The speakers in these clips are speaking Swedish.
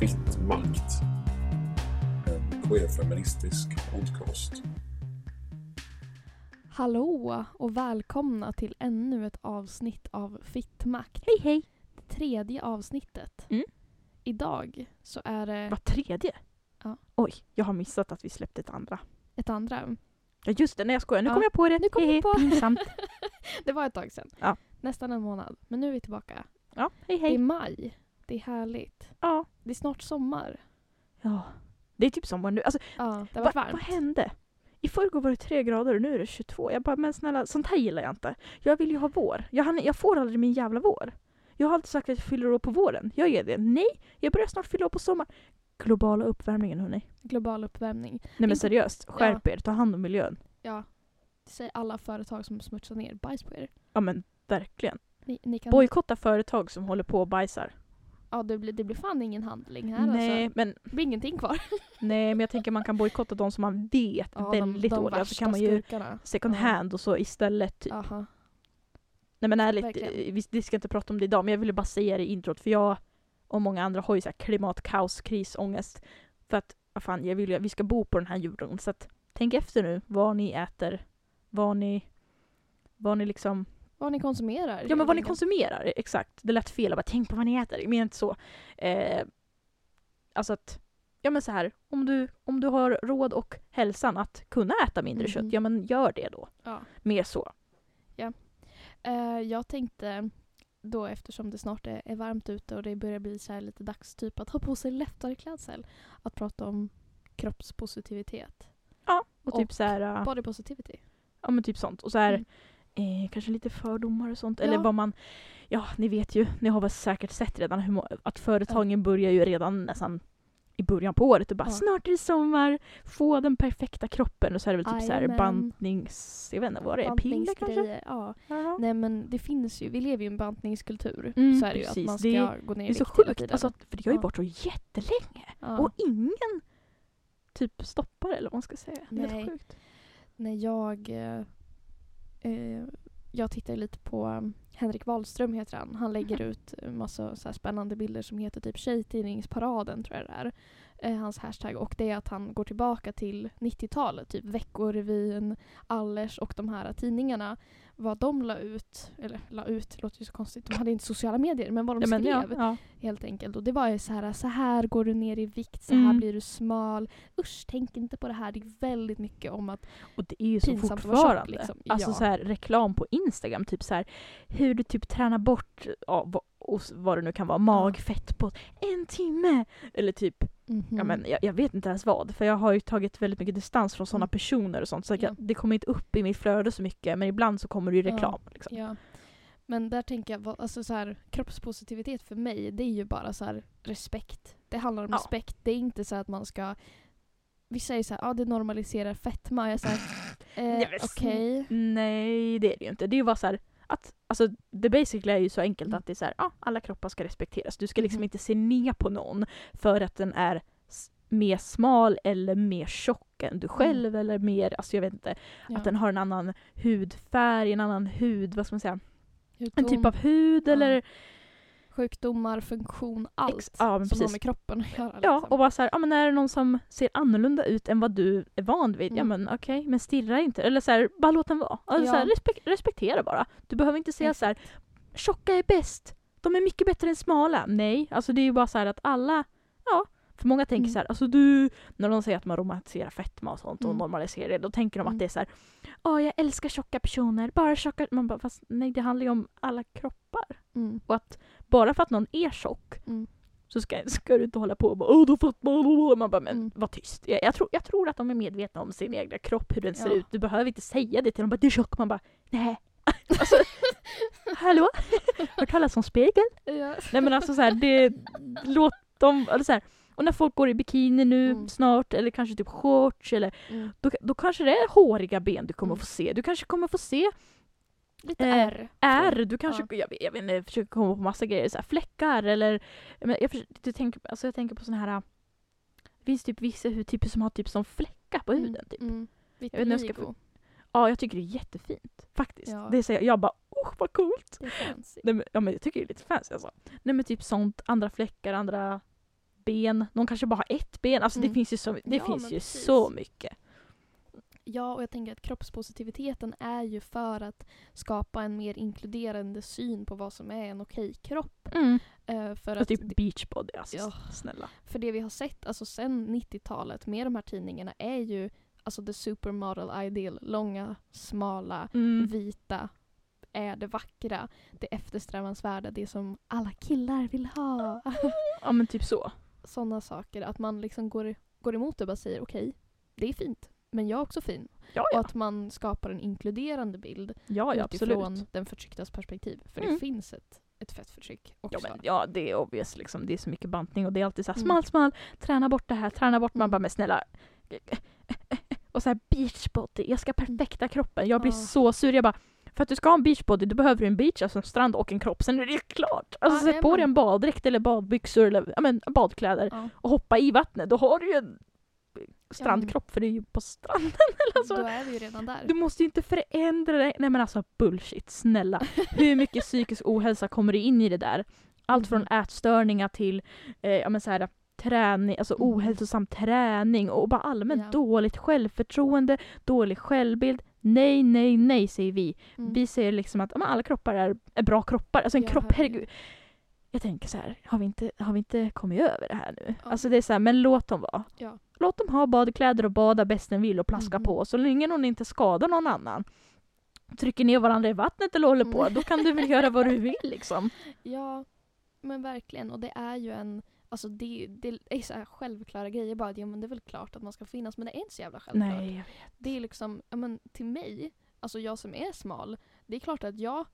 Fitt makt. En queer-feministisk podcast. Hallå och välkomna till ännu ett avsnitt av Fittmakt. Hej hej! Det tredje avsnittet. Mm. Idag så är det Vad tredje? Ja. Oj, jag har missat att vi släppte ett andra. ett andra. Ja just det, nej jag skojar. Nu Ja, kom jag på det. nu kom jag på. Pinsamt. Det var ett tag sedan. Ja. Nästan en månad. Men nu är vi tillbaka. Ja, hej Det är hej. maj. Det är härligt. Ja. Det är snart sommar. ja. Det är typ sommar nu. Alltså, Ja, det har vad, varit vad varmt. hände? I förrgår var det tre grader och nu är det 22. Jag bara, men snälla, sånt här gillar jag inte. Jag vill ju ha vår. Jag, hann- jag får aldrig min jävla vår. Jag har alltid sagt att jag fyller år på våren. Jag gör det. Nej, jag börjar snart fylla år på sommaren. Globala uppvärmningen hörni. Global uppvärmning. Nej men Inte- seriöst, skärp er, ta hand om miljön. Ja. Det säger alla företag som smutsar ner bajs på er. Ja men verkligen. Ni, ni kan... Bojkotta företag som håller på och bajsar. Ja, det blir, det blir fan ingen handling här Nej, alltså. men, Det blir ingenting kvar. nej men jag tänker man kan bojkotta de som man vet Ja, väldigt de, de dåliga. Så kan man ju skurkarna. second Ja. hand och så istället. Typ. Aha. Nej men ärligt, Verkligen. eh, vi, vi ska inte prata om det idag men jag ville bara säga det i introt för jag och många andra har ju så här klimatkaos, krisångest. För att, vad fan, jag vill ju, vi ska bo på den här jorden så att tänk efter nu vad ni äter, vad ni, vad ni liksom Vad ni konsumerar. Ja men vad ni konsumerar, exakt. Det lät fel, jag bara tänk på vad ni äter. Jag menar inte så. Eh, alltså att, ja men så här, om du, om du har råd och hälsan att kunna äta mindre Mhm. kött, ja men gör det då. Ja. Mer så. Eh, jag tänkte då eftersom det snart är, är varmt ute och det börjar bli så här lite dags typ att ha på sig lättare klädsel. Att prata om kroppspositivitet. Och typ Och så här, äh, Body positivity. ja men typ sånt. Och så här, Mm. Eh, kanske lite fördomar och sånt. Eller Ja. vad man, ja ni vet ju, ni har väl säkert sett redan hur, att företagen börjar ju redan nästan i början på året och bara Ja. snart är det sommar, få den perfekta kroppen och så är det väl typ så här Jajamän. bantnings, jag vet inte vad det är, piller kanske? Ja. Ja. Nej men det finns ju, vi lever ju i en bantningskultur. Mm, så är det ju att man ska Det gå ner i Det är så vikt sjukt, alltså, för det har ju Ja. varit så jättelänge. ja. Och ingen typ stoppar eller vad man ska säga. Det är Nej. helt sjukt. när jag eh, jag tittar lite på um, Henrik Wahlström heter han. Han lägger Mhm. ut en massa så spännande bilder som heter typ Tjejtidningsparaden tror jag det är. Eh, hans hashtag. Och det är att han går tillbaka till 90-talet. Typ Veckorevyn, Allers och de här tidningarna. Vad de la ut, eller la ut, låter ju så konstigt. De hade inte sociala medier men vad de Ja, men, ja, skrev ja. helt enkelt. Och det var ju så här, så här går du ner i vikt, så här Mm. blir du smal. Usch, tänk inte på det här. Det är väldigt mycket om att Och det är ju så fortfarande. tjock, liksom. Alltså så här, reklam på Instagram, typ så här, hur du typ tränar bort ja, vad, och vad det nu kan vara, magfett på en timme. Eller typ, ja, Mhm. men, jag, jag vet inte ens vad. För jag har ju tagit väldigt mycket distans från sådana Mm. personer och sånt. Så Ja. jag, det kommer inte upp i mitt flöde så mycket. Men ibland så kommer det ju Ja. reklam. Liksom. Ja. Men där tänker jag, alltså så här, kroppspositivitet för mig, det är ju bara så här, respekt. Det handlar om Ja. respekt. Det är inte så att man ska... Vissa säger så här, ja det normaliserar fetma. Jag säger Nej, eh, men okej. Nej, det är det ju inte. Det är ju bara så här att, alltså det basically är ju så enkelt Mm. att det är så här, ja, alla kroppar ska respekteras. Du ska liksom Mhm. inte se ner på någon för att den är mer smal eller mer tjock än du själv eller mer, alltså jag vet inte, Mm. Ja. att den har en annan hudfärg, en annan hud, vad ska man säga, en Sjukdom, typ av hud Ja. eller Sjukdomar, funktion, allt Ex- ja, som har precis. med kroppen att göra. Ja, liksom. och bara så här, ja men är det någon som ser annorlunda ut än vad du är van vid, ja Mm. men okej, men stirra inte. Eller så här, bara låt den vara. Alltså, Ja. så här, respek- respektera bara. Du behöver inte säga så här, tjocka är bäst, de är mycket bättre än smala. Nej, alltså det är ju bara så här att alla, ja, för många tänker Mm. så här, alltså du, när de säger att man romantiserar fetma och sånt och Mm. normaliserar det, då tänker de Mm. att det är så här, ja jag älskar tjocka personer, bara tjocka, man bara, fast nej det handlar ju om alla kroppar. Mm. Och att bara för att någon är tjock Mm. så ska, ska du inte hålla på och bara åh då fattar man. Man bara men Mm. var tyst. Jag, jag, tror, jag tror att de är medvetna om sin egna kropp, hur den ser Ja. ut. Du behöver inte säga det till dem. Bara, du är tjock. Man bara nej. alltså, hallå? Hört talas om spegel? Ja. Nej men alltså så här, det, låt dem, eller så här, och när folk går i bikini nu Mm. snart eller kanske typ shorts eller Mm. då, då kanske det är håriga ben du kommer Mm. få se. Du kanske kommer få se Lite Eh, R. är, du kanske, Ja. jag, vet, jag vet inte, jag försöker komma på massa grejer, så här, fläckar eller, men jag, förs- du tänker, alltså jag tänker på såna här, det finns typ vissa hudtyper som har typ som fläckar på huden. Typ. Mm. vet inte om jag ska. Ja, jag tycker det är jättefint faktiskt. Ja. Det är så, jag, jag bara, oh vad coolt! Det. Nej, men, ja men jag tycker det är lite fancy alltså. Nej men typ sånt, andra fläckar, andra ben, någon kanske bara har ett ben. Alltså det Mm. finns ju så, det Ja, finns ju precis. så mycket. Ja, och jag tänker att kroppspositiviteten är ju för att skapa en mer inkluderande syn på vad som är en okej kropp. Mm. Eh, för, Och att, typ beachbody, alltså Ja. snälla. för det vi har sett alltså sen 90-talet med de här tidningarna är ju alltså the supermodel ideal. Långa, smala, Mm. vita är det vackra, det eftersträvansvärda, det som alla killar vill ha. Ja men typ så. Sådana saker, att man liksom går, går emot det och bara säger okej, det är fint, men jag är också fin. Ja Och ja, att man skapar en inkluderande bild ja, ja utifrån absolut. den förtrycktas perspektiv. För Mm. det finns ett, ett fettförtryck också. Ja, men, ja det är obvious liksom. Det är så mycket bantning och det är alltid så här Mm. smal smal, träna bort det här, träna bort. Man Mm. bara men snälla. Och så här beachbody, jag ska perfekta kroppen. Jag blir Ja. så sur. Jag bara för att du ska ha en beachbody då behöver du en beach, alltså en strand och en kropp. Sen är det klart. Alltså Ja, sätt på dig en baddräkt eller badbyxor eller ja, men, badkläder Ja. och hoppa i vattnet. Då har du ju en strandkropp för det är ju på stranden. Eller alltså, Då är vi ju redan där. du måste ju inte förändra dig. Nej men alltså bullshit, snälla. Hur mycket psykisk ohälsa kommer det in i det där? Allt från Mhm. ätstörningar till eh, ja, men så här, träning, alltså Mhm. ohälsosam träning och bara allmänt Ja. dåligt självförtroende, dålig självbild. Nej, nej, nej säger vi. Mm. Vi säger liksom att alla kroppar är, är bra kroppar. Alltså en Ja, kropp, herregud. Jag tänker så här, har vi inte, har vi inte kommit över det här nu? Ja. Alltså det är så här, men låt dem vara. Ja. Låt dem ha badkläder och bada bäst den vill och plaska Mhm. på. Så länge någon inte skadar någon annan. Trycker ner varandra i vattnet eller håller på, Mm. då kan du väl göra vad du vill liksom. Ja, men verkligen. Och det är ju en... Alltså det, det är så här självklara grejer bara. Ja, men det är väl klart att man ska finnas. Men det är inte så jävla självklart. Nej, jag vet. Det är liksom, ja men till mig, alltså jag som är smal. Det är klart att jag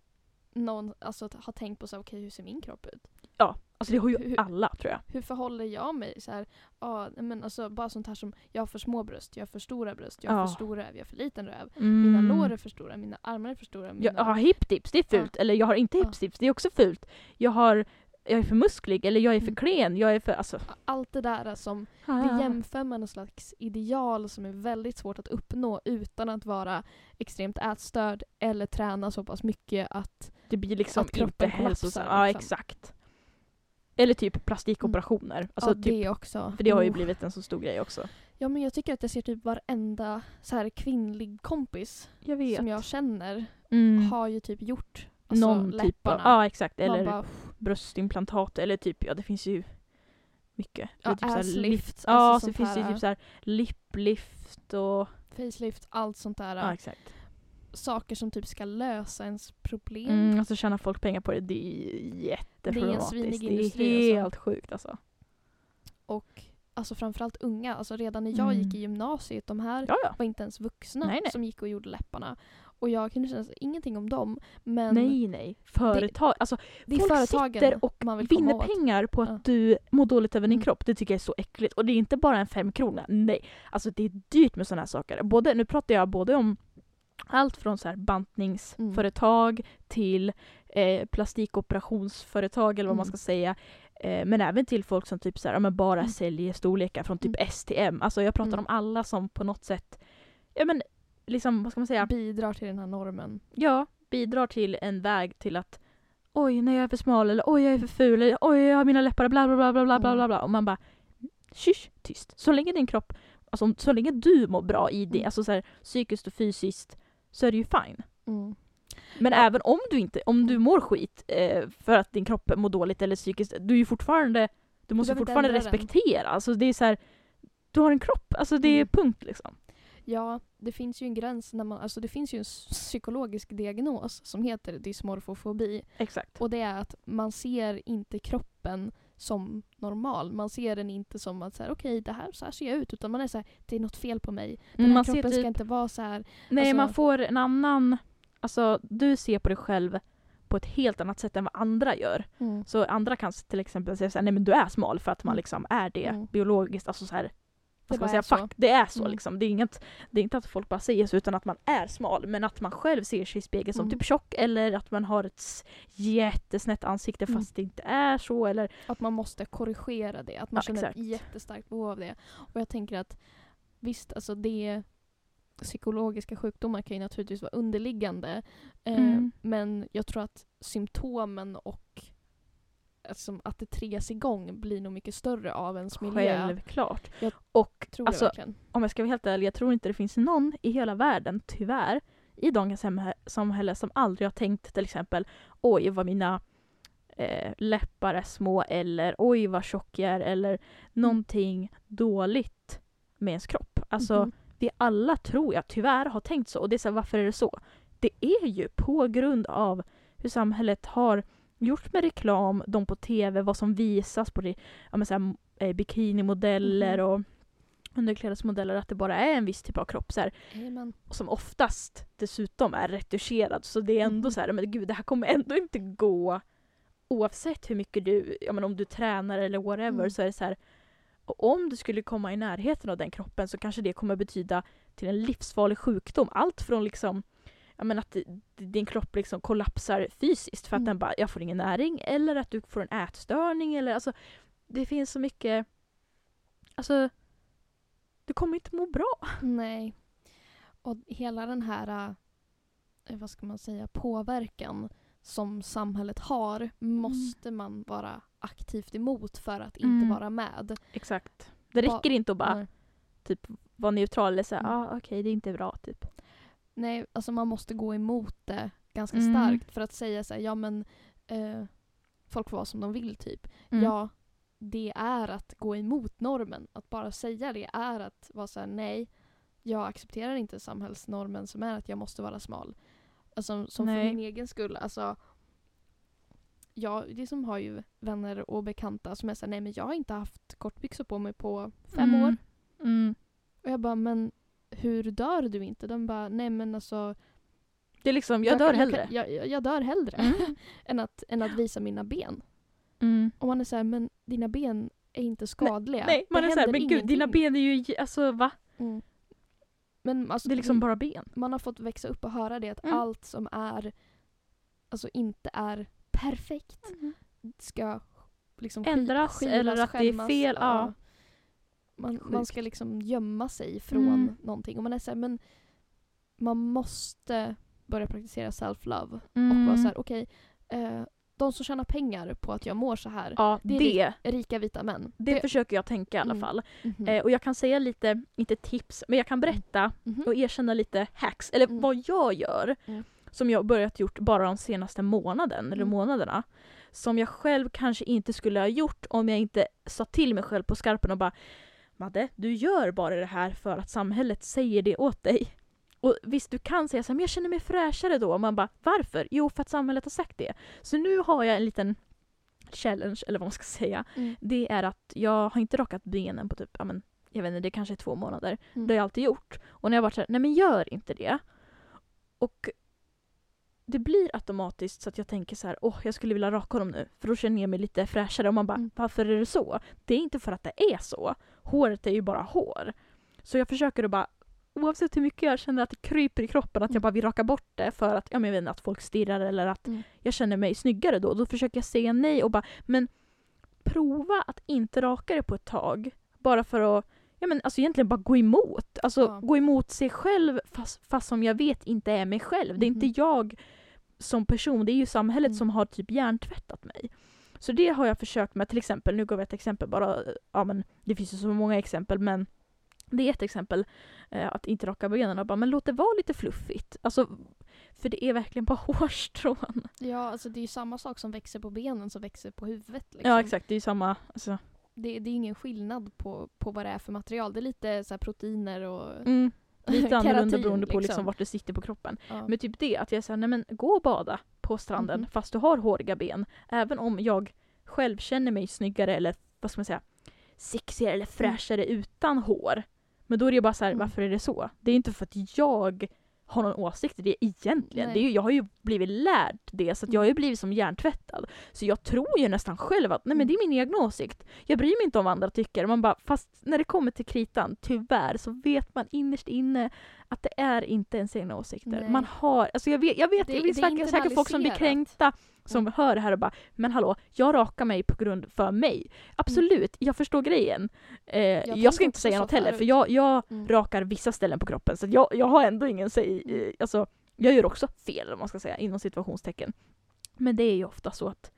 någon, alltså, har tänkt på så okej hur ser min kropp ut? Alltså det har ju Hur- alla tror jag. Hur förhåller jag mig? Så här, ja, nej, men alltså, bara sånt här som, jag har för små bröst, jag har för stora bröst, jag har Ja. för stor röv, jag har för liten röv. Mm. Mina lår är för stora, mina armar är för stora. Mina... Jag har hiptips, det är fult. Eller jag har inte Ja. hipstips, det är också fult. Jag har jag är för musklig eller jag är för Mm. klen, jag är för alltså... Allt det där som Ah. vi jämför med någon slags ideal som är väldigt svårt att uppnå utan att vara extremt ätstörd eller träna så pass mycket att Det blir liksom Att inte hälsosamt. Ja liksom. exakt. Eller typ plastikoperationer. Alltså ja, typ, det också. För det har ju Oh. blivit en så stor grej också. Ja men jag tycker att jag ser typ varenda så här kvinnlig kompis Jag som jag känner mm. har ju typ gjort alltså, Någon typ av, läpparna. ja exakt. Eller bara, bröstimplantat eller typ, ja det finns ju mycket. Ja, typ så här asslift, lift. alltså Ja, så sånt finns det ju typ så här liplift och... facelift, allt sånt där. Ja exakt. Saker som typ ska lösa ens problem. Mm, alltså tjänar folk pengar på det, det är jätteproblematiskt. svinig Det är industri, helt alltså. sjukt alltså. Och alltså framförallt unga. Alltså redan när jag Mm. gick i gymnasiet, de här Ja ja. var inte ens vuxna Nej, nej. som gick och gjorde läpparna. Och jag kunde känna ingenting om dem. Men Nej nej. Företag, alltså det är folk företagen sitter och man vill vinner pengar på att Ja. du mår dåligt över din Mm. kropp. Det tycker jag är så äckligt. Och det är inte bara en femkrona. Nej. Alltså det är dyrt med sådana här saker. Både, nu pratar jag både om allt från så här bantningsföretag till eh, plastikoperationsföretag eller vad man Mm. ska säga. Eh, men även till folk som typ så här, ja, men bara Mm. säljer storlekar från typ STM. Alltså jag pratar Mm. om alla som på något sätt, ja men liksom vad ska man säga? Bidrar till den här normen. ja, bidrar till en väg till att oj, nej jag är för smal eller oj jag är för ful eller oj jag har mina läppar bla bla bla bla bla bla Mm. bla bla och man bara Shush, tyst. Så länge din kropp, alltså så länge du mår bra i det, Mm. alltså så här, psykiskt och fysiskt så är det ju fine. Mm. Men Ja. även om du inte, om du Mm. mår skit eh, för att din kropp mår dåligt eller psykiskt, du är ju fortfarande, du måste inte fortfarande ändra den. respektera. Alltså det är så här, du har en kropp, alltså det är Mm. punkt liksom. Ja, det finns ju en gräns när man, alltså det finns ju en psykologisk diagnos som heter dysmorfofobi. Exakt. Och det är att man ser inte kroppen som normal. Man ser den inte som att så här, okej det här, så här ser jag ut. Utan man är så här, det är något fel på mig. Den här man ser kroppen ska typ, inte vara så här. nej alltså- man får en annan, alltså du ser på dig själv på ett helt annat sätt än vad andra gör. Så andra kan till exempel säga såhär, nej men du är smal för att man Mm. liksom är det Mm. biologiskt. Alltså så här, vad ska man säga, fuck, det är så Mm. liksom. Det är, inget, det är inte att folk bara säger så utan att man är smal men att man själv ser sig i spegeln som Mm. typ tjock eller att man har ett jättesnett ansikte Mm. fast det inte är så eller Att man måste korrigera det. Att man Ja, känner exakt. ett jättestarkt behov av det. Och jag tänker att visst, alltså det psykologiska sjukdomar kan ju naturligtvis vara underliggande. Eh, Mm. Men jag tror att symptomen och alltså, att det triggas igång blir nog mycket större av ens miljö. Självklart. Jag och Tror Alltså, jag verkligen. om jag ska vara helt ärlig, jag tror inte det finns någon i hela världen, tyvärr, i dagens samhä- samhälle som aldrig har tänkt till exempel oj vad mina eh, läppar är små eller oj vad tjock jag är eller någonting dåligt med ens kropp. Alltså Mhm. vi alla tror jag tyvärr har tänkt så och det är så varför är det så? Det är ju på grund av hur samhället har gjort med reklam, de på tv, vad som visas på det, ja, men så här, eh, bikinimodeller Mhm. och underklädesmodeller, att det bara är en viss typ av kropp så här, som oftast dessutom är retuscherad. Så det är ändå Mhm. så här, men gud det här kommer ändå inte gå oavsett hur mycket du, ja men om du tränar eller whatever Mm. så är det så här och om du skulle komma i närheten av den kroppen så kanske det kommer betyda till en livsfarlig sjukdom. Allt från liksom men att di- din kropp liksom kollapsar fysiskt för att Mm. den bara, jag får ingen näring eller att du får en ätstörning eller alltså det finns så mycket alltså du kommer inte må bra. Nej. Och hela den här, eh, vad ska man säga, påverkan som samhället har måste man vara aktivt emot för att inte Mm. vara med. Exakt. Det Ba- räcker inte att bara Nej. typ vara neutral eller säga Mm. ah, okej det är inte bra typ. Nej, alltså man måste gå emot det ganska Mm. starkt för att säga så här, ja men eh, folk får vara som de vill typ. Mm. Ja, det är att gå emot normen. Att bara säga det är att vara så här, nej, jag accepterar inte samhällsnormen som är att jag måste vara smal. Alltså som för Nej. min egen skull, alltså jag liksom har ju vänner och bekanta som är såhär, nej men jag har inte haft kortbyxor på mig på fem Mm. år. Mm. Och jag bara, men hur dör du inte? De bara, nej men alltså Det är liksom, jag, dör hellre. Jag, jag, jag dör hellre Mm. än, att, än att visa mina ben. Mm. Och man är såhär, men dina ben är inte skadliga. Nej, man Det är såhär, men gud dina ingenting." ben är ju, alltså va? Mm. Men alltså, Det är liksom bara ben. man har fått växa upp och höra det att Mm. allt som är alltså inte är perfekt ska liksom Ändras eller att det är fel, ja. Man, man Sjukt. ska liksom gömma sig från Mm. någonting. Och man är såhär, men man måste börja praktisera self-love. Och Mm. vara såhär, okej, eh, de som tjänar pengar på att jag mår så här, Ja, det det, är det, rika vita män. försöker jag tänka i alla Mm. fall. Mhm. Eh, och jag kan säga lite, inte tips, men jag kan berätta Mhm. och erkänna lite hacks, eller Mm. vad jag gör. Mm. Som jag börjat gjort bara de senaste månaden, eller Mm. månaderna. Som jag själv kanske inte skulle ha gjort om jag inte sa till mig själv på skarpen och bara Madde, du gör bara det här för att samhället säger det åt dig. Och visst, du kan säga så här, men jag känner mig fräschare då. Och man bara, varför? Jo, för att samhället har sagt det. Så nu har jag en liten challenge, eller vad man ska säga. Mm. Det är att jag har inte rakat benen på typ, ja men, jag vet inte, det kanske är två månader. Mm. Det har jag alltid gjort. Och när jag varit såhär, nej men gör inte det. Och det blir automatiskt så att jag tänker så här, åh jag skulle vilja raka dem nu. För då känner jag mig lite fräschare. Och man bara, Mm. varför är det så? Det är inte för att det är så. Håret är ju bara hår. Så jag försöker att bara, oavsett hur mycket jag känner att det kryper i kroppen, att jag Mm. bara vill raka bort det för att, ja men jag vet att folk stirrar eller att Mm. jag känner mig snyggare då. Då försöker jag säga nej och bara, men prova att inte raka det på ett tag. Bara för att, ja men alltså egentligen bara gå emot. Alltså Ja. gå emot sig själv fast, fast som jag vet inte är mig själv. Det är Mhm. inte jag som person, det är ju samhället Mm. som har typ hjärntvättat mig. Så det har jag försökt med till exempel, nu gav jag ett exempel bara, ja men det finns ju så många exempel men det är ett exempel eh, att inte raka benen och bara men låt det vara lite fluffigt. Alltså för det är verkligen bara hårstrån. Ja, alltså det är ju samma sak som växer på benen som växer på huvudet. Liksom. Ja exakt, det är ju samma. Alltså, Det, det är ingen skillnad på, på vad det är för material. Det är lite så proteiner och mm, lite annorlunda beroende på liksom vart det sitter på kroppen. Ja. Men typ det, att jag säger nej men gå och bada på stranden Mhm. fast du har håriga ben. Även om jag själv känner mig snyggare eller vad ska man säga, sexigare eller fräschare utan hår. Men då är det ju bara så här, Mm. varför är det så? Det är inte för att jag har någon åsikt i det egentligen. Nej. Det är ju, jag har ju blivit lärd det så att jag har ju blivit som hjärntvättad. Så jag tror ju nästan själv att nej men det är min egen åsikt. Jag bryr mig inte om vad andra tycker. Man bara, fast när det kommer till kritan, tyvärr, så vet man innerst inne att det är inte ens egna åsikter. Nej. Man har, alltså jag vet, jag vet Det- finns det är säkert, folk som blir kränkta som hör det här och bara men hallå, jag rakar mig på grund för mig. Absolut, jag förstår grejen. Eh, jag, tänkte ska inte säga något heller för förut. jag, jag Mm. rakar vissa ställen på kroppen så jag, jag har ändå ingen säg, Mm. eh, alltså jag gör också fel om man ska säga inom situationstecken. Men det är ju ofta så att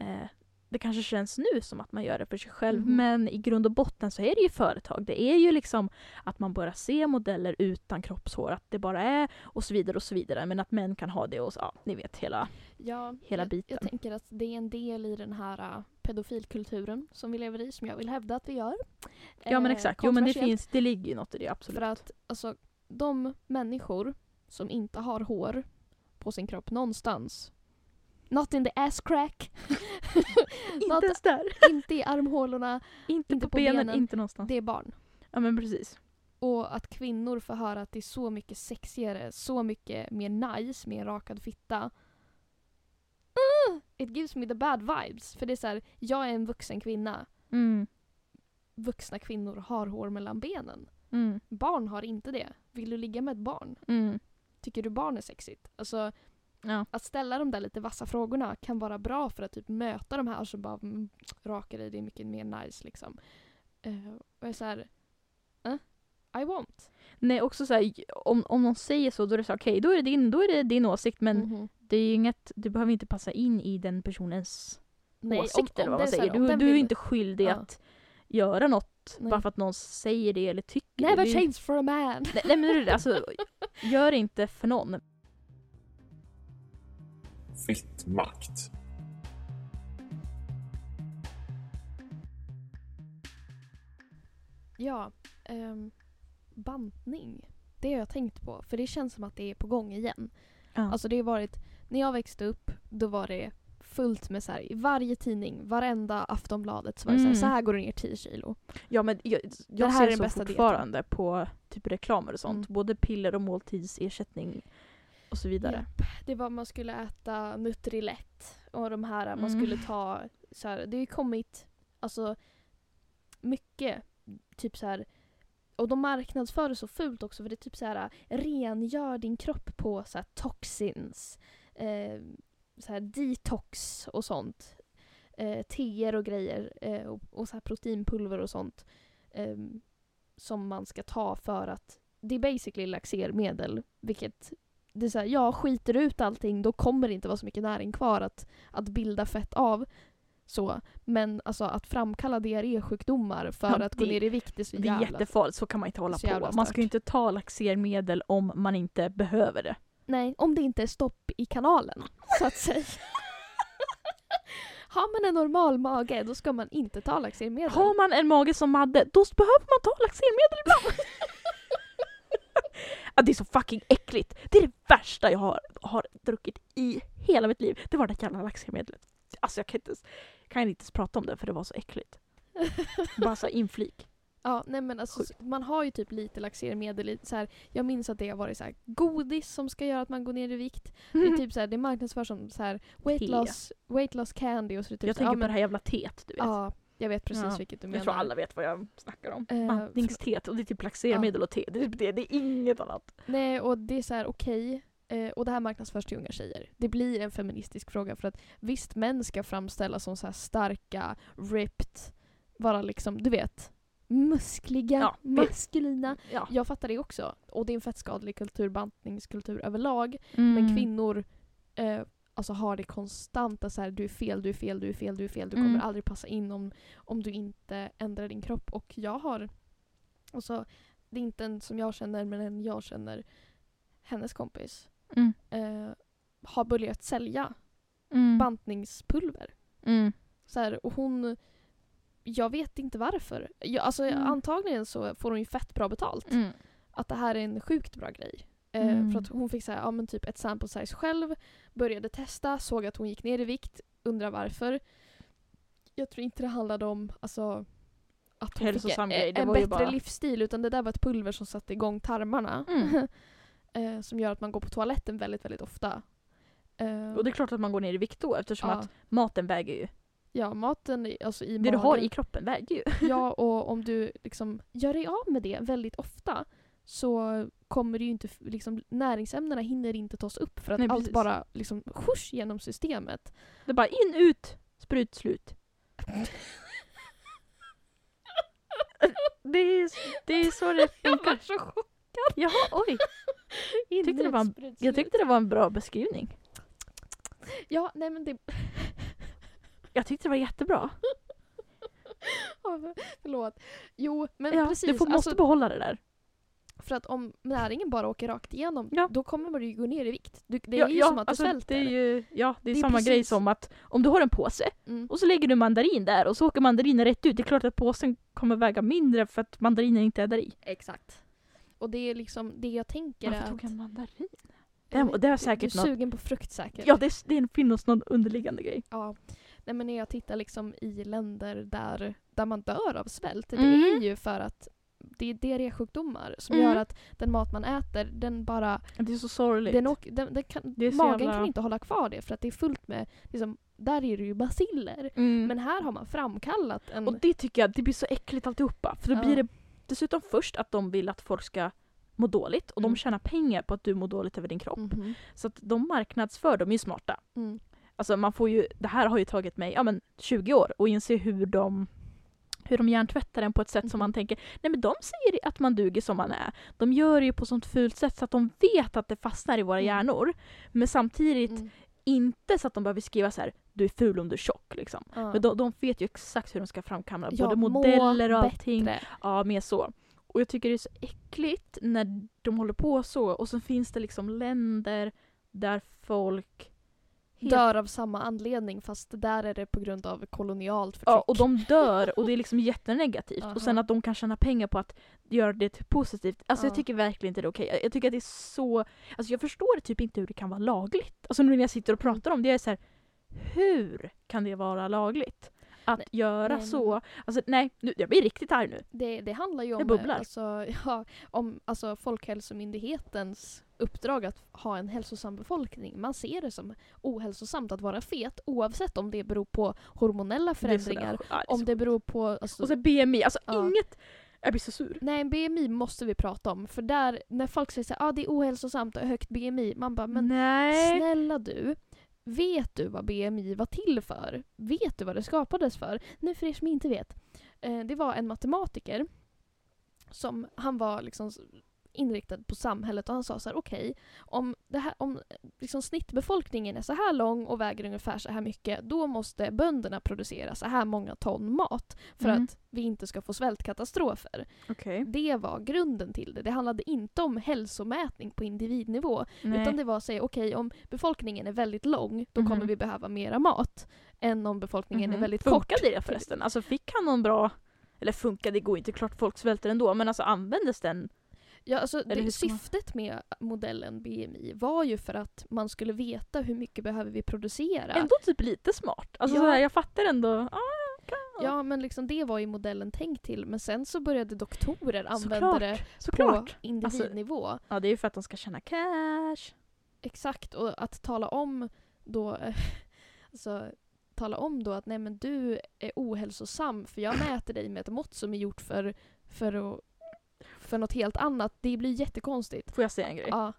eh, det kanske känns nu som att man gör det för sig själv Mhm. men i grund och botten så är det ju företag. Det är ju liksom att man bara ser modeller utan kroppshår, att det bara är och så vidare och så vidare. Men att män kan ha det och så, ja, ni vet hela. Ja, Hela jag, biten. Jag tänker att det är en del i den här uh, pedofilkulturen som vi lever i, som jag vill hävda att vi gör. Ja men Eh, exakt, jo men det finns, det ligger ju något i det absolut. För att alltså, de människor som inte har hår på sin kropp någonstans, not in the ass crack, inte ens där. inte i armhålorna, Inte, inte på, på benen, benen. inte någonstans. det är barn. Ja men precis. Och att kvinnor får höra att det är så mycket sexigare, så mycket mer nice med en rakad fitta. Uh, it gives me the bad vibes. För det är så här, jag är en vuxen kvinna. Mm. Vuxna kvinnor har hår mellan benen. Mm. Barn har inte det. Vill du ligga med ett barn? Mm. Tycker du barn är sexigt? Alltså, Ja. att ställa de där lite vassa frågorna kan vara bra för att typ möta de här som bara mm, raka dig, det är mycket mer nice liksom. Uh, och jag är så här, eh, I want. Nej också såhär, om, om någon säger så då är det så okej, då, är det din, då är det din åsikt men Mhm. det är inget, du behöver inte passa in i den personens Nej, om- åsikt eller om vad man här, säger. om Du, du är vill- inte skyldig Ja. att göra något Nej. bara för att någon säger det eller tycker Never det. change for a man. Nej, nej men alltså, gör det inte för någon. Fitt makt. Ja, ehm, bantning. Det har jag tänkt på, för det känns som att det är på gång igen. Ja. Alltså det har varit, när jag växte upp, då var det fullt med så här, i varje tidning, varenda Aftonbladet så var det så, här, Mm. så här går det ner 10 kilo. Ja men jag, jag här är ser den så bästa dieten. fortfarande på typ reklamer och sånt. Mm. Både piller och måltidsersättning och så vidare. Japp. Det var man skulle äta Nutrilett och de här, man Mm. skulle ta så här, det har ju kommit alltså mycket typ så här och de marknadsför det så fult också för det är typ så här rengör din kropp på så här toxins, eh, så här detox och sånt. Eh, teer och grejer eh, och, och så här proteinpulver och sånt. Eh, som man ska ta för att det är basically laxermedel vilket det är så här, ja skiter ut allting då kommer det inte vara så mycket näring kvar att, att bilda fett av. Så. Men alltså att framkalla diarrésjukdomar för Ja, att gå ner i vikt är så Det är jävla... jättefarligt, så kan man inte hålla jävla på. Man ska ju inte ta laxermedel om man inte behöver det. Nej, om det inte är stopp i kanalen så att säga. Har man en normal mage då ska man inte ta laxermedel. Har man en mage som Madde, då behöver man ta laxermedel ibland. ja, det är så fucking äckligt. Det är det värsta jag har, har druckit i hela mitt liv. Det var det jävla laxermedlet. Alltså jag kan inte, ens- kan inte ens prata om det för det var så äckligt. Bara så inflik. Ja, nej men alltså, Sjukt. man har ju typ lite laxermedel. Så här, jag minns att det har varit så här, godis som ska göra att man går ner i vikt. Det är typ så här, det marknadsförs som så här, weight, Te. loss, weight loss candy och så är det typ jag så tänker ja, på men, det här jävla teet, du vet. Ja, jag vet precis Ja. vilket du menar. jag tror alla vet vad jag snackar om. Eh, Bantningsteet och det är typ laxermedel och te. Det är, typ det, det är inget annat. Nej, och det är så här okej. Eh, och det här marknadsförs till unga tjejer. Det blir en feministisk fråga för att visst, män ska framställas som så här starka, ripped, vara liksom, du vet, muskliga, Ja, maskulina. Ja. Jag fattar det också. Och det är en fett skadlig kultur, bantningskultur överlag. Mm. Men kvinnor eh, alltså har det konstanta så här, du är fel, du är fel, du är fel, du är fel. Du kommer Mm. aldrig passa in om, om du inte ändrar din kropp. Och jag har, alltså, det är inte en som jag känner, men en jag känner, hennes kompis, Mm. eh, har börjat sälja Mm. bantningspulver. Mm. Så här, och hon, jag vet inte varför. Jag, alltså, Mm. Antagligen så får hon ju fett bra betalt. Att det här är en sjukt bra grej. Eh, Mm. För att hon fick så här, ja, men typ ett sample size själv, började testa, såg att hon gick ner i vikt, undrar varför. Jag tror inte det handlade om alltså, att hon Hälsosam fick en, det en ju bättre bara- livsstil utan det där var ett pulver som satte igång tarmarna. Mm. eh, som gör att man går på toaletten väldigt, väldigt ofta. Eh, Och det är klart att man går ner i vikt då eftersom ja, att maten väger ju. ja, maten alltså i Det du har magen- i kroppen väger ju. Ja, och om du liksom gör dig av med det väldigt ofta så kommer det ju inte, liksom, näringsämnena hinner inte tas upp för att Nej, allt bara liksom skjuts genom systemet. Det är bara in, ut, sprut, slut. Det är, det är så det funkar. så chockad. Jaha, oj. Tyckte det var en- Jag tyckte det var en bra beskrivning. Ja, nej men det... Jag tyckte det var jättebra. Förlåt. Jo, men ja, precis. du får, måste alltså, behålla det där. För att om näringen bara åker rakt igenom, Ja. då kommer man ju gå ner i vikt. Du, det är ja, ju ja, som att du alltså, svälter. Det är ju ja, det är, Det är samma grej precis- som att om du har en påse mm. och så lägger du mandarin där och så åker mandarinen rätt ut. Det är klart att påsen kommer väga mindre för att mandarinen inte är där i. Exakt. Och det är liksom det jag tänker är Varför att... tog jag mandarin? Det, det är du säkert är något... sugen på frukt säkert. Ja, det, är- det finns någon underliggande grej. Ja. Nej men när jag tittar liksom i länder där, där man dör av svält, Mm. det är ju för att det är diarrésjukdomar som Mm. gör att den mat man äter, den bara... Det är så sorgligt. Den åker, den, den kan, magen jävla- kan inte hålla kvar det för att det är fullt med, liksom, där är det ju basiller. Mm. Men här har man framkallat en... Och det tycker jag, det blir så äckligt alltihopa. För då Ja. blir det dessutom först att de vill att folk ska må dåligt och Mm. de tjänar pengar på att du mår dåligt över din kropp. Mhm. Så att de marknadsför, de är ju smarta. Mm. Alltså man får ju, det här har ju tagit mig ja, men 20 år att inse hur de hur de hjärntvättar en på ett sätt som man tänker, nej men de säger att man duger som man är. De gör det ju på sånt fult sätt så att de vet att det fastnar i våra Mm. hjärnor. Men samtidigt Mm. inte så att de behöver skriva så här, du är ful om du är tjock liksom. Ja. Men de, de vet ju exakt hur de ska framkamma Ja, både modeller och allting. bättre. Ja, mer så. Och jag tycker det är så äckligt när de håller på så och så finns det liksom länder där folk helt- Dör av samma anledning fast där är det på grund av kolonialt förtryck. Ja, och de dör och det är liksom jättenegativt. Och sen att de kan tjäna pengar på att göra det till positivt. Alltså jag Ja. tycker verkligen inte det är okej. Jag, jag tycker att det är så... Alltså jag förstår typ inte hur det kan vara lagligt. Alltså nu när jag sitter och pratar om det, jag är så här, hur kan det vara lagligt? Att Nej, göra nej, så. nej. Alltså nej, nu, jag blir riktigt arg nu. Det, det handlar ju om, eh, alltså, ja, om alltså, Folkhälsomyndighetens uppdrag att ha en hälsosam befolkning. Man ser det som ohälsosamt att vara fet oavsett om det beror på hormonella förändringar, där- det är om det beror på... Alltså, Och så BMI, alltså Ja. inget... Jag blir så sur. nej, BMI måste vi prata om. För där, när folk säger att ah, det är ohälsosamt och högt BMI, man bara men nej. snälla du. Vet du vad BMI var till för? Vet du vad det skapades för? Nu för er som inte vet. Eh, det var en matematiker som han var liksom inriktad på samhället och han sa så här: okej, om, det här, om liksom snittbefolkningen är så här lång och väger ungefär så här mycket, då måste bönderna producera så här många ton mat för Mm. att vi inte ska få svältkatastrofer. Okej. Det var grunden till det. Det handlade inte om hälsomätning på individnivå Nej. utan det var att säga okej om befolkningen är väldigt lång då Mhm. kommer vi behöva mera mat än om befolkningen är Mhm. väldigt kort. Funkade det förresten? Alltså fick han någon bra... Eller funkade, det går inte, klart folk svälter ändå, men alltså användes den? Ja, alltså, det, syftet med modellen BMI var ju för att man skulle veta hur mycket behöver vi producera. Ändå typ lite smart. Alltså Ja. så här, jag fattar ändå. Ah, Ja men liksom det var ju modellen tänkt till men sen så började doktorer använda Såklart. det på Såklart. individnivå. Ja det är ju för att de ska tjäna cash. Exakt och att tala om då alltså, tala om då att nej men du är ohälsosam för jag mäter dig med ett mått som är gjort för, för, att, för något helt annat. Det blir jättekonstigt. Får jag säga en grej? Ja.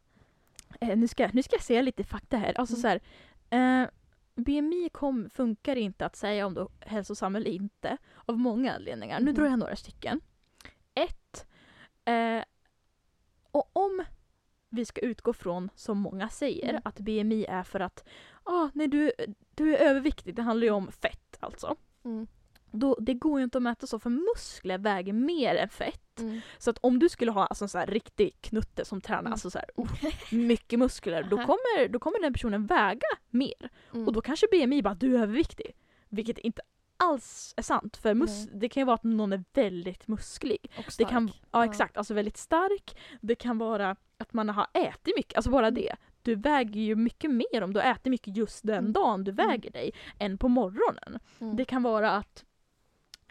Eh, nu, ska, nu ska jag säga lite fakta här. Alltså Mm. så här, eh, BMI kom, funkar inte att säga om du är hälsosam eller inte. Av många anledningar. Nu Mhm. drar jag några stycken. Ett. Eh, och om vi ska utgå från, som många säger, Mm. att BMI är för att ah, nej, du, du är överviktig. Det handlar ju om fett alltså. Mm. Då, det går ju inte att mäta så för muskler väger mer än fett. Mm. Så att om du skulle ha alltså, en sån här riktig knutte som tränar Mm. alltså, så här, oh, mycket muskler, då kommer, då kommer den personen väga mer. Mm. Och då kanske BMI bara du är överviktig. Vilket inte alls är sant. För mus- det kan ju vara att någon är väldigt musklig. Och Det stark. kan, ja, exakt, alltså väldigt stark. Det kan vara att man har ätit mycket, alltså bara Mm. det. Du väger ju mycket mer om du ätit mycket just den Mm. dagen du väger dig än på morgonen. Mm. Det kan vara att,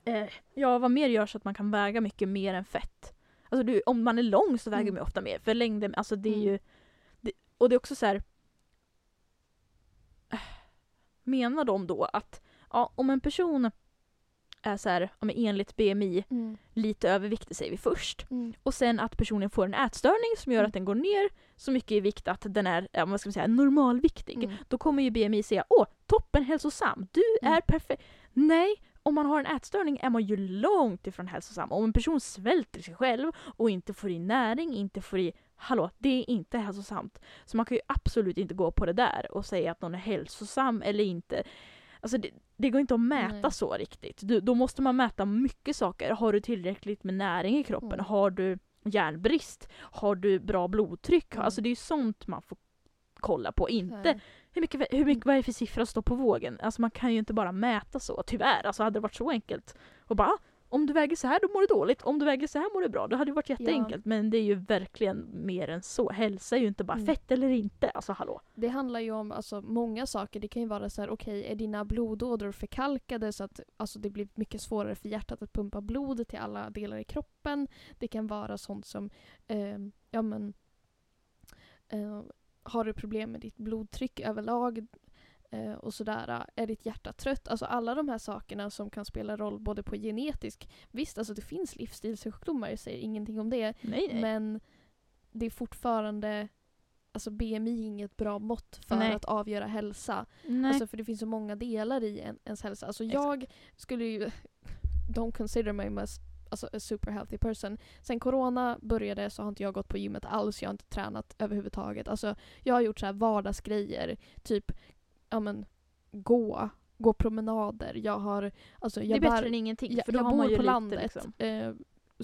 eh, ja vad mer gör så att man kan väga mycket mer än fett. Alltså du, om man är lång så väger Mm. man ofta mer, för längden, alltså det är Mm. ju, det, och det är också så här. eh, Menar de då att, ja om en person är så här, ja, enligt BMI Mm. lite överviktig säger vi först. Mm. Och sen att personen får en ätstörning som gör Mm. att den går ner så mycket i vikt att den är ja, vad ska man säga, normalviktig. Mm. Då kommer ju BMI säga åh, toppen hälsosam, du Mm. är perfekt. Nej, om man har en ätstörning är man ju långt ifrån hälsosam. Om en person svälter sig själv och inte får i näring, inte får i Hallå, det är inte hälsosamt. Så man kan ju absolut inte gå på det där och säga att någon är hälsosam eller inte. Alltså det, det går inte att mäta Nej. så riktigt. Du, då måste man mäta mycket saker. Har du tillräckligt med näring i kroppen? Mm. Har du järnbrist? Har du bra blodtryck? Mm. Alltså det är ju sånt man får kolla på. Inte här. Hur mycket, hur mycket, vad är det för siffra som står på vågen? Alltså man kan ju inte bara mäta så, tyvärr. Alltså hade det varit så enkelt. Och bara, ah, om du väger så här då mår du dåligt, om du väger så här mår du bra. Det hade ju varit jätteenkelt. Men det är ju verkligen mer än så. Hälsa är ju inte bara Mm. fett eller inte. Alltså hallå. Det handlar ju om alltså, många saker. Det kan ju vara så här, okej, är dina blodådror förkalkade så att alltså, det blir mycket svårare för hjärtat att pumpa blod till alla delar i kroppen. Det kan vara sånt som, eh, ja men, eh, har du problem med ditt blodtryck överlag eh, och sådär. Är ditt hjärta trött? Alltså alla de här sakerna som kan spela roll både på genetisk, visst alltså det finns livsstilssjukdomar, jag säger ingenting om det, Nej, nej. men det är fortfarande Alltså BMI är inget bra mått för Nej. att avgöra hälsa. Alltså för det finns så många delar i en, ens hälsa. Alltså Exakt. jag skulle ju... Don't consider me as alltså, a super healthy person. Sen corona började så har inte jag gått på gymmet alls. Jag har inte tränat överhuvudtaget. Alltså jag har gjort så här vardagsgrejer. Typ, ja men, gå. Gå promenader. Jag har... Alltså, det jag är bär- bättre än ingenting. jag, för då jag har bor man ju på lite, landet liksom. eh,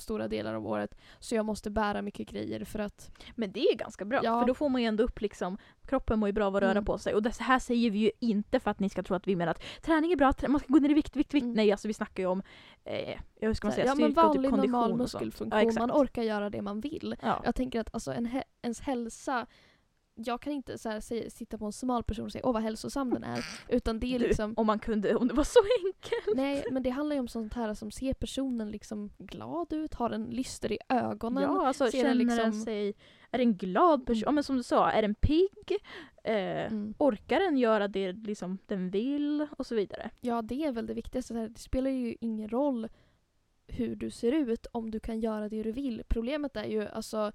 stora delar av året. Så jag måste bära mycket grejer för att... Men det är ganska bra, Ja. för då får man ju ändå upp liksom, kroppen mår ju bra av att röra Mm. på sig. Och det här säger vi ju inte för att ni ska tro att vi menar att träning är bra, man ska gå ner i vikt, vikt, vikt. Mm. Nej, alltså vi snackar ju om, eh, hur ska man säga, ja, men styrka och typ vanlig kondition normal muskelfunktion. Ja, man orkar göra det man vill. Ja. Jag tänker att alltså, en he- ens hälsa jag kan inte så här, säga, sitta på en smal person och säga åh vad hälsosam den är. Utan det är Du, liksom, om man kunde, om det var så enkelt. nej men det handlar ju om sånt här som ser personen liksom glad ut, har en lyster i ögonen. Ja, alltså känner den liksom- sig, är den glad person? Mm. Ja men som du sa, är den pigg? Eh, Mm. Orkar den göra det liksom den vill? Och så vidare. Ja det är väl det viktigaste. Här, Det spelar ju ingen roll hur du ser ut om du kan göra det du vill. Problemet är ju alltså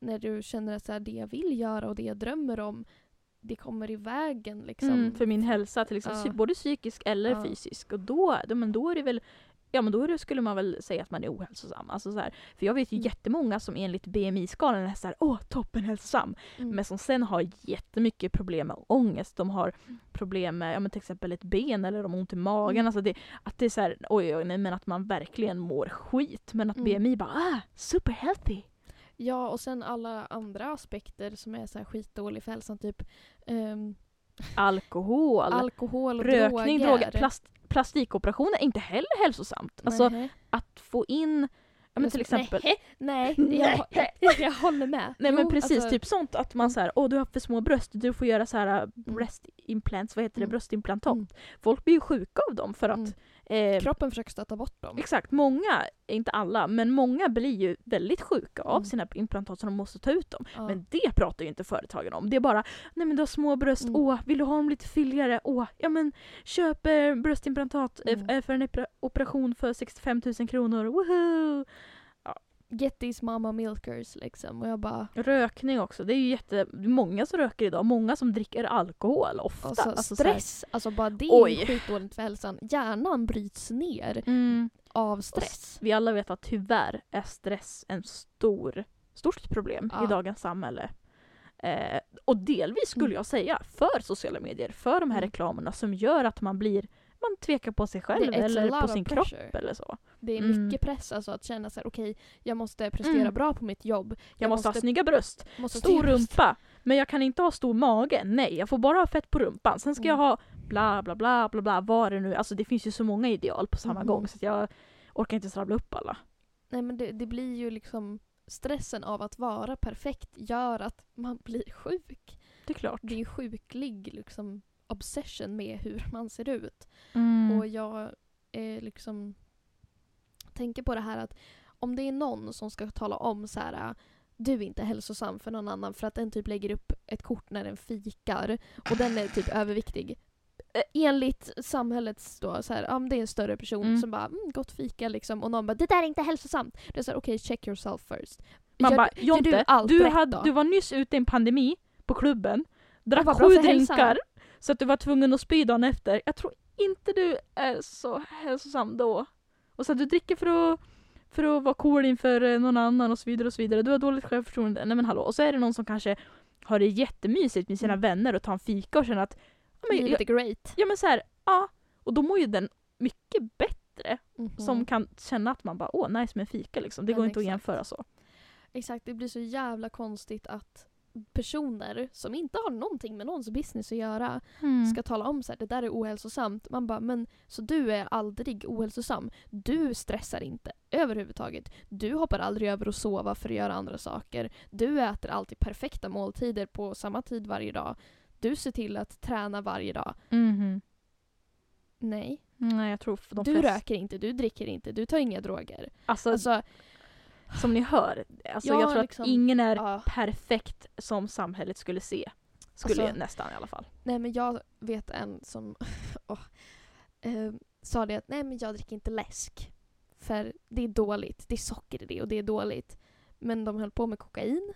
när du känner att så här, det jag vill göra och det jag drömmer om det kommer i vägen liksom. Mm, för min hälsa, till exempel, Ja. både psykisk eller Ja. fysisk. Och då, då, men då är det väl Ja men då det, skulle man väl säga att man är ohälsosam. Alltså så här, för jag vet ju Mm. jättemånga som enligt BMI-skalan är såhär åh toppen hälsosam. Mm. Men som sen har jättemycket problem med ångest. De har problem med ja, men till exempel ett ben eller de har ont i magen. Mm. Alltså det, att det är såhär oj, oj nej men att man verkligen mår skit. Men att Mm. BMI bara ah, super healthy. Ja, och sen alla andra aspekter som är så här skitdålig för hälsan. Typ ehm, Alkohol, alkohol och rökning, droger. droger, plast, plastikoperationer är inte heller hälsosamt. Alltså att få in, ja men till exempel Nej, nej, jag, jag, jag håller med. Nej men Jo, precis, alltså, typ sånt att man såhär, åh du har för små bröst, du får göra så här breast implants, vad heter det, Mm. bröstimplantat. Mm. Folk blir ju sjuka av dem för att Mm. Eh, Kroppen försöker stöta bort dem. Exakt, många, inte alla, men många blir ju väldigt sjuka av Mm. sina implantat så de måste ta ut dem. Ja. Men det pratar ju inte företagen om. Det är bara, nej men du har små bröst, Mm. åh, vill du ha dem lite fylligare? Åh, ja men köp eh, bröstimplantat eh, Mm. f- för en opera- operation för 65 000 kronor, woho! Get these mama milkers liksom. Och jag bara, Rökning också, det är ju jätte, många som röker idag, många som dricker alkohol ofta. alltså, Alltså stress. Alltså bara det Oj. är skitdåligt för hälsan. Hjärnan bryts ner Mm. av stress. Vi alla vet att tyvärr är stress en stor, stort problem Ja. i dagens samhälle. Eh, och delvis skulle Mm. jag säga för sociala medier, för de här Mm. reklamerna som gör att man blir man tvekar på sig själv eller på sin pressure. kropp eller så. Det är Mm. mycket press alltså att känna så här, okej, jag måste prestera Mm. bra på mitt jobb. Jag, måste, ha snygga bröst, måste stor rumpa, men jag kan inte ha stor mage. Nej, jag får bara ha fett på rumpan. Sen ska Mm. jag ha bla bla bla bla bla, vad det nu Alltså det finns ju så många ideal på samma gång så att jag orkar inte rabbla upp alla. Nej men det, det blir ju liksom stressen av att vara perfekt gör att man blir sjuk. Det är klart. Det är ju sjuklig liksom obsession med hur man ser ut. Mm. Och jag är liksom tänker på det här att om det är någon som ska tala om så här du är inte hälsosam för någon annan för att den typ lägger upp ett kort när den fikar och den är typ överviktig. Eh, Enligt samhällets då, så här, men det är en större person Mm. som bara mm, gott fika liksom och någon bara det där är inte hälsosamt. Det är såhär okej check yourself first. Man Gör- bara, Jonte, du allt du, rätt hade, då? du var nyss ute i en pandemi på klubben, drack sju drinkar, så att du var tvungen att spy dagen efter. Jag tror inte du är så hälsosam då. Och så att du dricker för att, för att vara cool inför eh, någon annan och så vidare och så vidare. Du har dåligt självförtroende. Nej men hallå. Och så är det någon som kanske har det jättemysigt med sina Mm. vänner och tar en fika och känner att ja, men, Livet är great. ja men så här, Ja, och då mår ju den mycket bättre. Mhm. Som kan känna att man bara åh nice med en fika liksom. Det Men går inte att jämföra så. Exakt, det blir så jävla konstigt att personer som inte har någonting med någons business att göra Mm. ska tala om så här, det där är ohälsosamt. Man bara, men så du är aldrig ohälsosam. Du stressar inte överhuvudtaget. Du hoppar aldrig över att sova för att göra andra saker. Du äter alltid perfekta måltider på samma tid varje dag. Du ser till att träna varje dag. Mhm. Nej. Nej jag tror de du röker inte, du dricker inte, du tar inga droger. Alltså, Alltså, som ni hör, alltså, Ja, jag tror liksom, att ingen är ja. perfekt som samhället skulle se. Skulle Alltså- nästan i alla fall. Nej men jag vet en som åh, eh, sa det att nej men jag dricker inte läsk. För det är dåligt. Det är socker i det och det är dåligt. Men de höll på med kokain.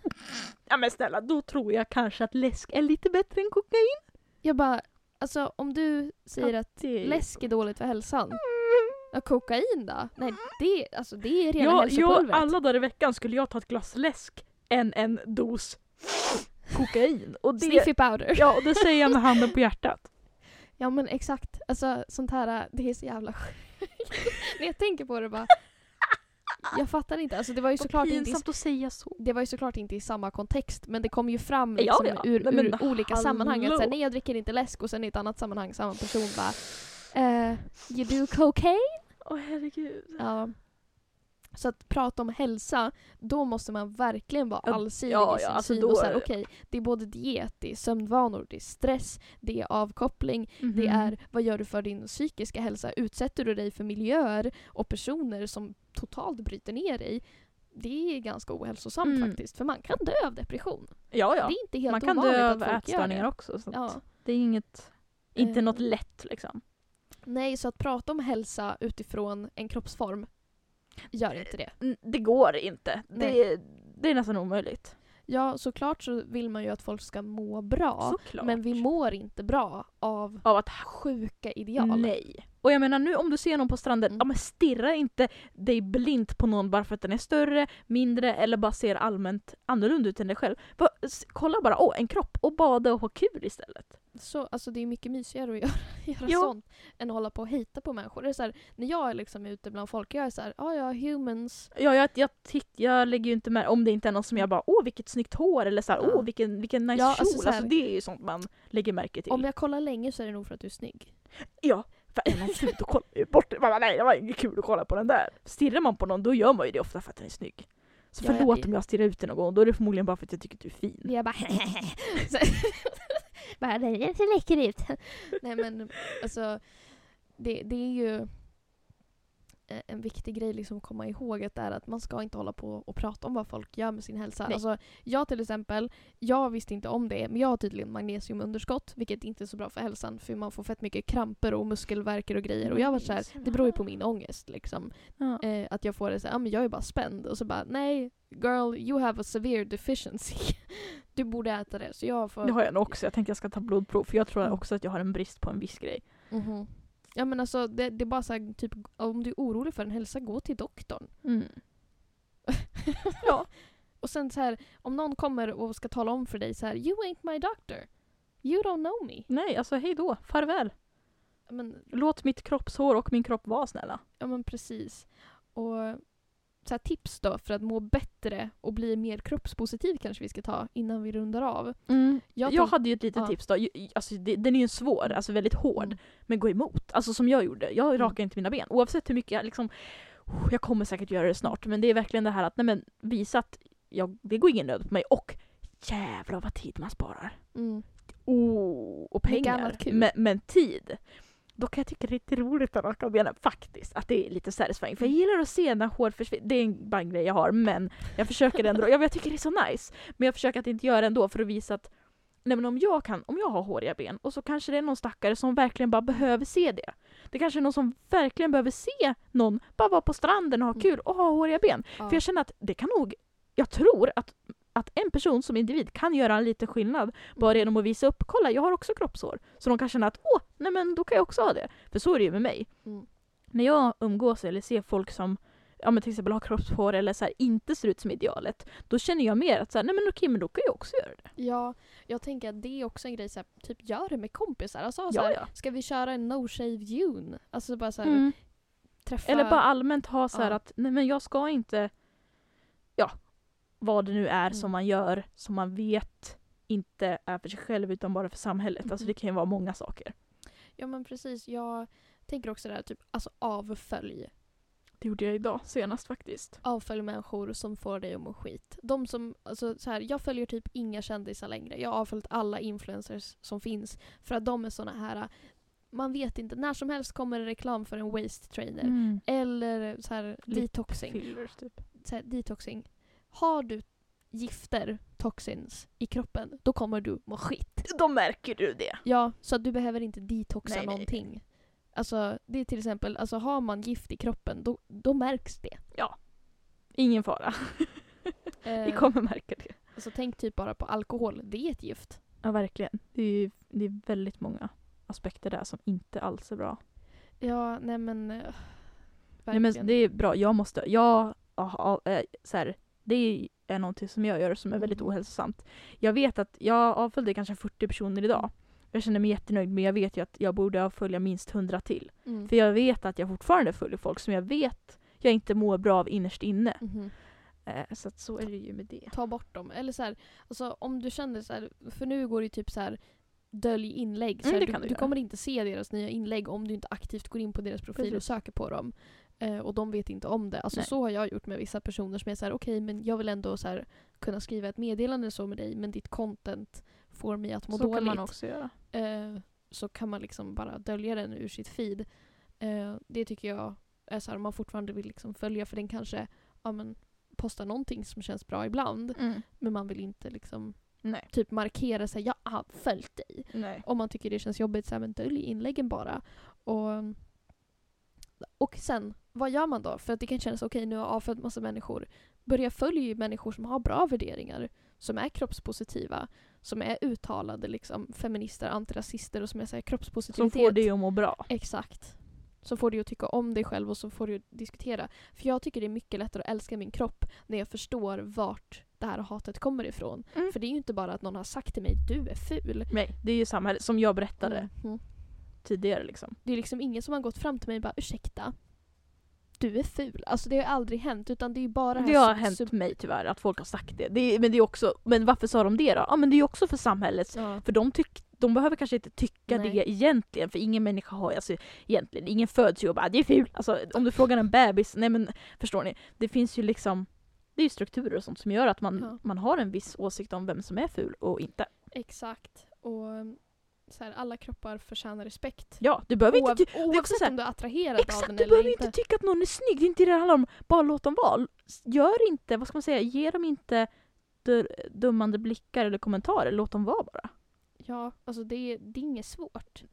Ja men snälla, då tror jag kanske att läsk är lite bättre än kokain. Jag bara, alltså om du säger Ja, att läsk är dåligt för hälsan. Ja, kokain då? Nej det, alltså, det är rena Ja, hälsopulvret. jag, alla dagar i veckan skulle jag ta ett glas läsk än en dos kokain. Och det, Sniffy powder. ja, och det säger jag med handen på hjärtat. Ja men exakt. Alltså sånt här, det är så jävla När jag tänker på det bara. Jag fattar inte. Alltså det var ju såklart inte i att säga så. det var ju såklart inte i samma kontext men det kom ju fram Ja, liksom ja. ur, Nej, men ur olika hallå. sammanhang. Att säga, nej jag dricker inte läsk och sen i ett annat sammanhang samma person bara eh, You do cocaine? Åh herregud. Ja. Så att prata om hälsa, då måste man verkligen vara allsidig ja, i sin ja, alltså syn. då och så här, är det- okej, det är både diet, det är sömnvanor, det är stress, det är avkoppling, det Mhm. är vad gör du för din psykiska hälsa? Utsätter du dig för miljöer och personer som totalt bryter ner dig? Det är ganska ohälsosamt Mm. faktiskt, för man kan dö av depression. Ja, ja. Det är inte helt Man kan dö att av ätstörningar också. Så Ja. Det är inget, inte Eh. något lätt liksom. Nej, så att prata om hälsa utifrån en kroppsform gör inte det. Det går inte. Det, det är nästan omöjligt. Ja, såklart så vill man ju att folk ska må bra. Såklart. Men vi mår inte bra av Av att sjuka ideal. Nej. Och jag menar nu om du ser någon på stranden, Mm. ja men stirra inte dig blint på någon bara för att den är större, mindre eller bara ser allmänt annorlunda ut än dig själv. Bara, kolla bara, åh en kropp och bada och ha kul istället. Så, alltså det är mycket mysigare att göra, göra sånt än att hålla på och hejta på människor. Det är så här, när jag är liksom ute bland folk, jag är så här, ja ja, humans. Ja, jag, jag, titt, jag lägger ju inte med om det inte är någon som jag bara åh vilket snyggt hår eller så här, Ja. åh vilken, vilken nice Ja, kjol. alltså Alltså, det är ju sånt man lägger märke till. Om jag kollar länge så är det nog för att du är snygg. Ja, för är man då kollar jag bort. Man bara, nej det var inget kul att kolla på den där. Stirrar man på någon då gör man ju det ofta för att den är snygg. Så Ja, jag- förlåt om jag stirrar ut dig någon gång, då är det förmodligen bara för att jag tycker att du är fin. Jag bara så, bara, den ser läcker ut. nej men alltså, det, det är ju en viktig grej liksom att komma ihåg att, det är att man ska inte hålla på och prata om vad folk gör med sin hälsa. Nej. Alltså, jag till exempel, jag visste inte om det, men jag har tydligen magnesiumunderskott, vilket inte är så bra för hälsan för man får fett mycket kramper och muskelvärker och grejer. Och jag var så här, det beror ju på min ångest liksom. Ja. Eh, att jag får det så här, ah, men jag är bara spänd. Och så bara, nej girl, you have a severe deficiency. du borde äta det. Så jag får... Det har jag nog också, jag tänkte jag ska ta blodprov för jag tror Mm. också att jag har en brist på en viss grej. Mhm. Ja men alltså det, det är bara så här, typ om du är orolig för en hälsa, gå till doktorn. Mm. Ja. Och sen så här, om någon kommer och ska tala om för dig så här, you ain't my doctor. You don't know me. Nej, alltså hej då, farväl. Men, Låt mitt kroppshår och min kropp vara snälla. ja men precis. Och så tips då för att må bättre och bli mer kroppspositiv kanske vi ska ta innan vi rundar av. Jag, Jag tänk- hade ju ett litet Ja. tips då. Alltså, det, den är ju svår, alltså väldigt hård. Mm. Men gå emot. Alltså som jag gjorde. Jag Mm. rakar inte mina ben. Oavsett hur mycket jag liksom... Jag kommer säkert göra det snart. Men det är verkligen det här att nej men, visa att jag, det går ingen nöd på mig. Och jävlar vad tid man sparar. Mm. Oh, och pengar. Men, men tid. Då kan jag tycka det är lite roligt att raka benen faktiskt. Att det är lite satisfying. För jag gillar att se när hår försvinner. Det är en, bara en grej jag har men jag försöker ändå. Ja, men jag tycker det är så nice. Men jag försöker att inte göra det ändå för att visa att Nej men om jag kan, om jag har håriga ben och så kanske det är någon stackare som verkligen bara behöver se det. Det kanske är någon som verkligen behöver se någon bara vara på stranden och ha Mm. kul och ha håriga ben. Ja. För jag känner att det kan nog, jag tror att, att en person som individ kan göra en liten skillnad bara genom att visa upp, kolla jag har också kroppshår. Så de kan känna att åh, nej men då kan jag också ha det. För så är det ju med mig. Mm. När jag umgås eller ser folk som ja, men till exempel har kroppshår eller så här, inte ser ut som idealet, då känner jag mer att så här, nej men okej men då kan jag också göra det. Ja, jag tänker att det är också en grej, så här, typ gör det med kompisar. Alltså, så här, ja. Ska vi köra en no shave June? Alltså bara så Mm. träffa... Eller bara allmänt ha så här Ja. att nej men jag ska inte, ja, vad det nu är Mm. som man gör som man vet inte är för sig själv utan bara för samhället. Alltså Mhm. det kan ju vara många saker. Ja men precis, jag tänker också där typ alltså avfölj. Det gjorde jag idag senast faktiskt. Avfölj människor som får dig att må skit. De som, alltså så här, jag följer typ inga kändisar längre. Jag har avföljt alla influencers som finns. För att de är såna här, man vet inte, när som helst kommer det reklam för en waist trainer. Mm. Eller så här detoxing. Fillers typ. Så här, detoxing. Har du gifter, toxins, i kroppen, då kommer du må skit. Då märker du det. Ja, så att du behöver inte detoxa Nej, nej, nej. någonting. Alltså, det är till exempel, alltså har man gift i kroppen, då, då märks det. Ingen fara. Eh, Vi kommer märka det. Alltså tänk typ bara på alkohol, det är ett gift. Ja verkligen. Det är, ju- det är väldigt många aspekter där som inte alls är bra. Ja, nej men... eh, Nej, men det är bra. Jag måste, jag, aha, äh, så här, det är någonting som jag gör som är väldigt Mm. ohälsosamt. Jag vet att jag avföljde kanske 40 personer idag. Jag känner mig jättenöjd men jag vet ju att jag borde avfölja minst 100 till. Mm. För jag vet att jag fortfarande följer folk som jag vet jag inte mår bra av innerst inne. Eh, så att så är det ju med det. Ta bort dem. Eller så här, alltså om du känner så här, för nu går det ju typ så här dölj inlägg. Så Mm, du, du du kommer inte se deras nya inlägg om du inte aktivt går in på deras profil och Precis. söker på dem. Eh, och de vet inte om det. Alltså Nej. så har jag gjort med vissa personer som är så här, okej men jag vill ändå så här, kunna skriva ett meddelande så med dig men ditt content får mig att må så dåligt. kan man också göra. eh, så kan man liksom bara dölja den ur sitt feed. Eh, det tycker jag är så här, om man fortfarande vill liksom följa för den kanske ja, men, postar någonting som känns bra ibland men man vill inte liksom Nej. typ markera sig jag har följt dig. Nej. Om man tycker det känns jobbigt så här, men dölj inläggen bara. Och, och sen, vad gör man då? För att det kan kännas okej nu har jag avföljt massa människor. Börja följa människor som har bra värderingar. Som är kroppspositiva. Som är uttalade liksom, feminister, antirasister och som är så här, Som kroppspositivitet. får dig att må bra. Exakt. Så får du att tycka om dig själv och så får du att diskutera. För jag tycker det är mycket lättare att älska min kropp när jag förstår vart det här hatet kommer ifrån. Mm. För det är ju inte bara att någon har sagt till mig du är ful. Nej, det är ju samhället som jag berättade Mhm. tidigare liksom. Det är liksom ingen som har gått fram till mig och bara ursäkta. Du är ful. Alltså det har aldrig hänt utan det är bara Det har hänt sub- mig tyvärr att folk har sagt det. det är, men det är också, men varför sa de det då? Ja men det är ju också för samhällets Ja. För de, tyck, de behöver kanske inte tycka Nej. det egentligen, för ingen människa har alltså, egentligen, ingen föds ju och bara det är ful. Alltså om du frågar en bebis, nej men förstår ni? Det finns ju liksom, det är ju strukturer och sånt som gör att man, Ja. man har en viss åsikt om vem som är ful och inte. Exakt. Och så här, alla kroppar förtjänar respekt. Ja, du behöver inte, Oav- också oavsett här- om du är attraherad av exakt, den du eller behöver inte. inte tycka att någon är snygg, det är inte det det handlar om. Bara låt dem vara. Gör inte, vad ska man säga, ge dem inte dummande blickar eller kommentarer, låt dem vara bara. Ja, alltså det, det är inget svårt.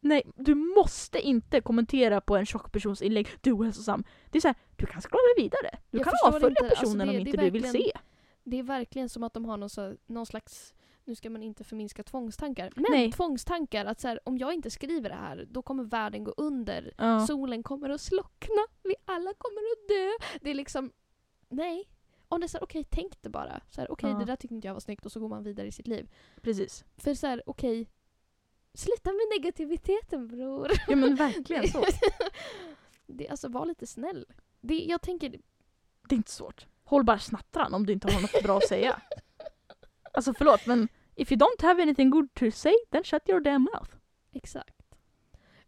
Nej, du måste inte kommentera på en tjock persons inlägg. Du är ohälsosam. Det är så här, du kan scrolla vidare. Du Jag kan avfölja inte, alltså personen det- om det inte du vill se. Det är verkligen som att de har någon, så, någon slags, nu ska man inte förminska tvångstankar, men Nej. tvångstankar att så här, om jag inte skriver det här då kommer världen gå under. Ja. Solen kommer att slockna, vi alla kommer att dö. Det är liksom, nej. Om det är så här, okej tänk det bara. Så här, okej Ja. det där tyckte inte jag var snyggt och så går man vidare i sitt liv. Precis. För så här, okej, sluta med negativiteten bror. Ja men verkligen så. det, alltså var lite snäll. Det, jag tänker, Det är inte svårt. Håll bara snattran om du inte har något bra att säga. Alltså förlåt men if you don't have anything good to say then shut your damn mouth. exakt.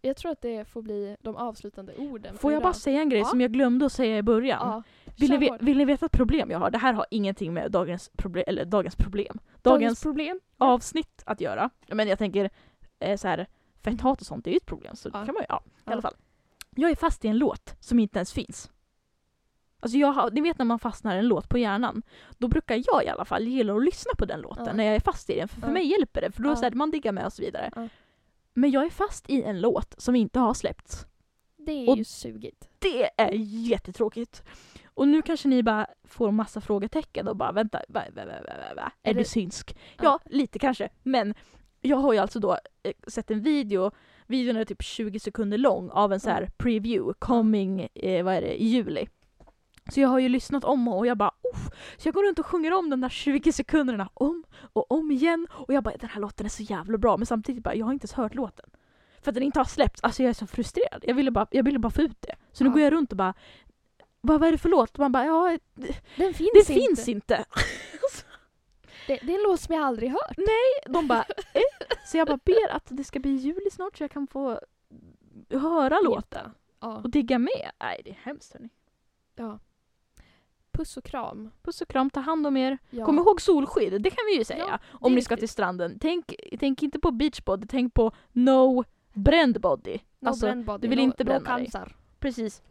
Jag tror att det får bli de avslutande orden Får jag bara säga en grej Ja. som jag glömde att säga i början? Ja, Vill, ni vill ni veta ett problem jag har? Det här har ingenting med dagens, proble- eller dagens problem. Dagens Dagens problem. avsnitt att göra. Men jag tänker eh, så här, fett hat och sånt är ju ett problem. Så Ja. det kan man ju, ja, i alla fall. Jag är fast i en låt som inte ens finns. Alltså jag ni vet när man fastnar en låt på hjärnan. Då brukar jag i alla fall gilla att lyssna på den låten Ja. när jag är fast i den. För, för Ja. mig hjälper det, för då Ja. så här, man diggar med och så vidare. Ja. Men jag är fast i en låt som inte har släppts. Det är Och- ju sugigt. Det är jättetråkigt. Och nu kanske ni bara får massa frågetecken och bara vänta, va, va, va, va, va? Är, Är du det- synsk? Ja. Ja, lite kanske. Men jag har ju alltså då eh, sett en video, videon är typ 20 sekunder lång av en så här preview coming, eh, vad är det, i juli. Så jag har ju lyssnat om och jag bara Uff! Så jag går runt och sjunger om de där 20 sekunderna om och om igen och jag bara den här låten är så jävla bra men samtidigt bara jag har inte ens hört låten. För att den inte har släppts, alltså jag är så frustrerad. Jag ville bara, jag ville bara få ut det. Så nu Ja. går jag runt och bara vad, är det för låt? Man bara ja, Den finns det inte. finns inte. Det, det är en låt som jag aldrig hört. De bara eh? Så jag bara ber att det ska bli juli snart så jag kan få höra låten Ja. och digga med. Nej det är hemskt hörni. ja. Puss och kram. Puss och kram, ta hand om er. Ja. Kom ihåg solskydd, det kan vi ju säga. Ja, om ni ska till stranden. Tänk, tänk inte på beachbody, tänk på no bränd body. No alltså, brand body, du vill no, inte no bränna dig. cancer. Precis.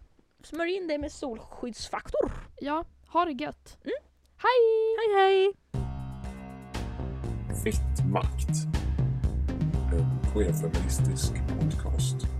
Smörj in dig med solskyddsfaktor. Ja, ha det gött. Mm. Hej! Hej hej! Fitt makt. En queerfeministisk podcast.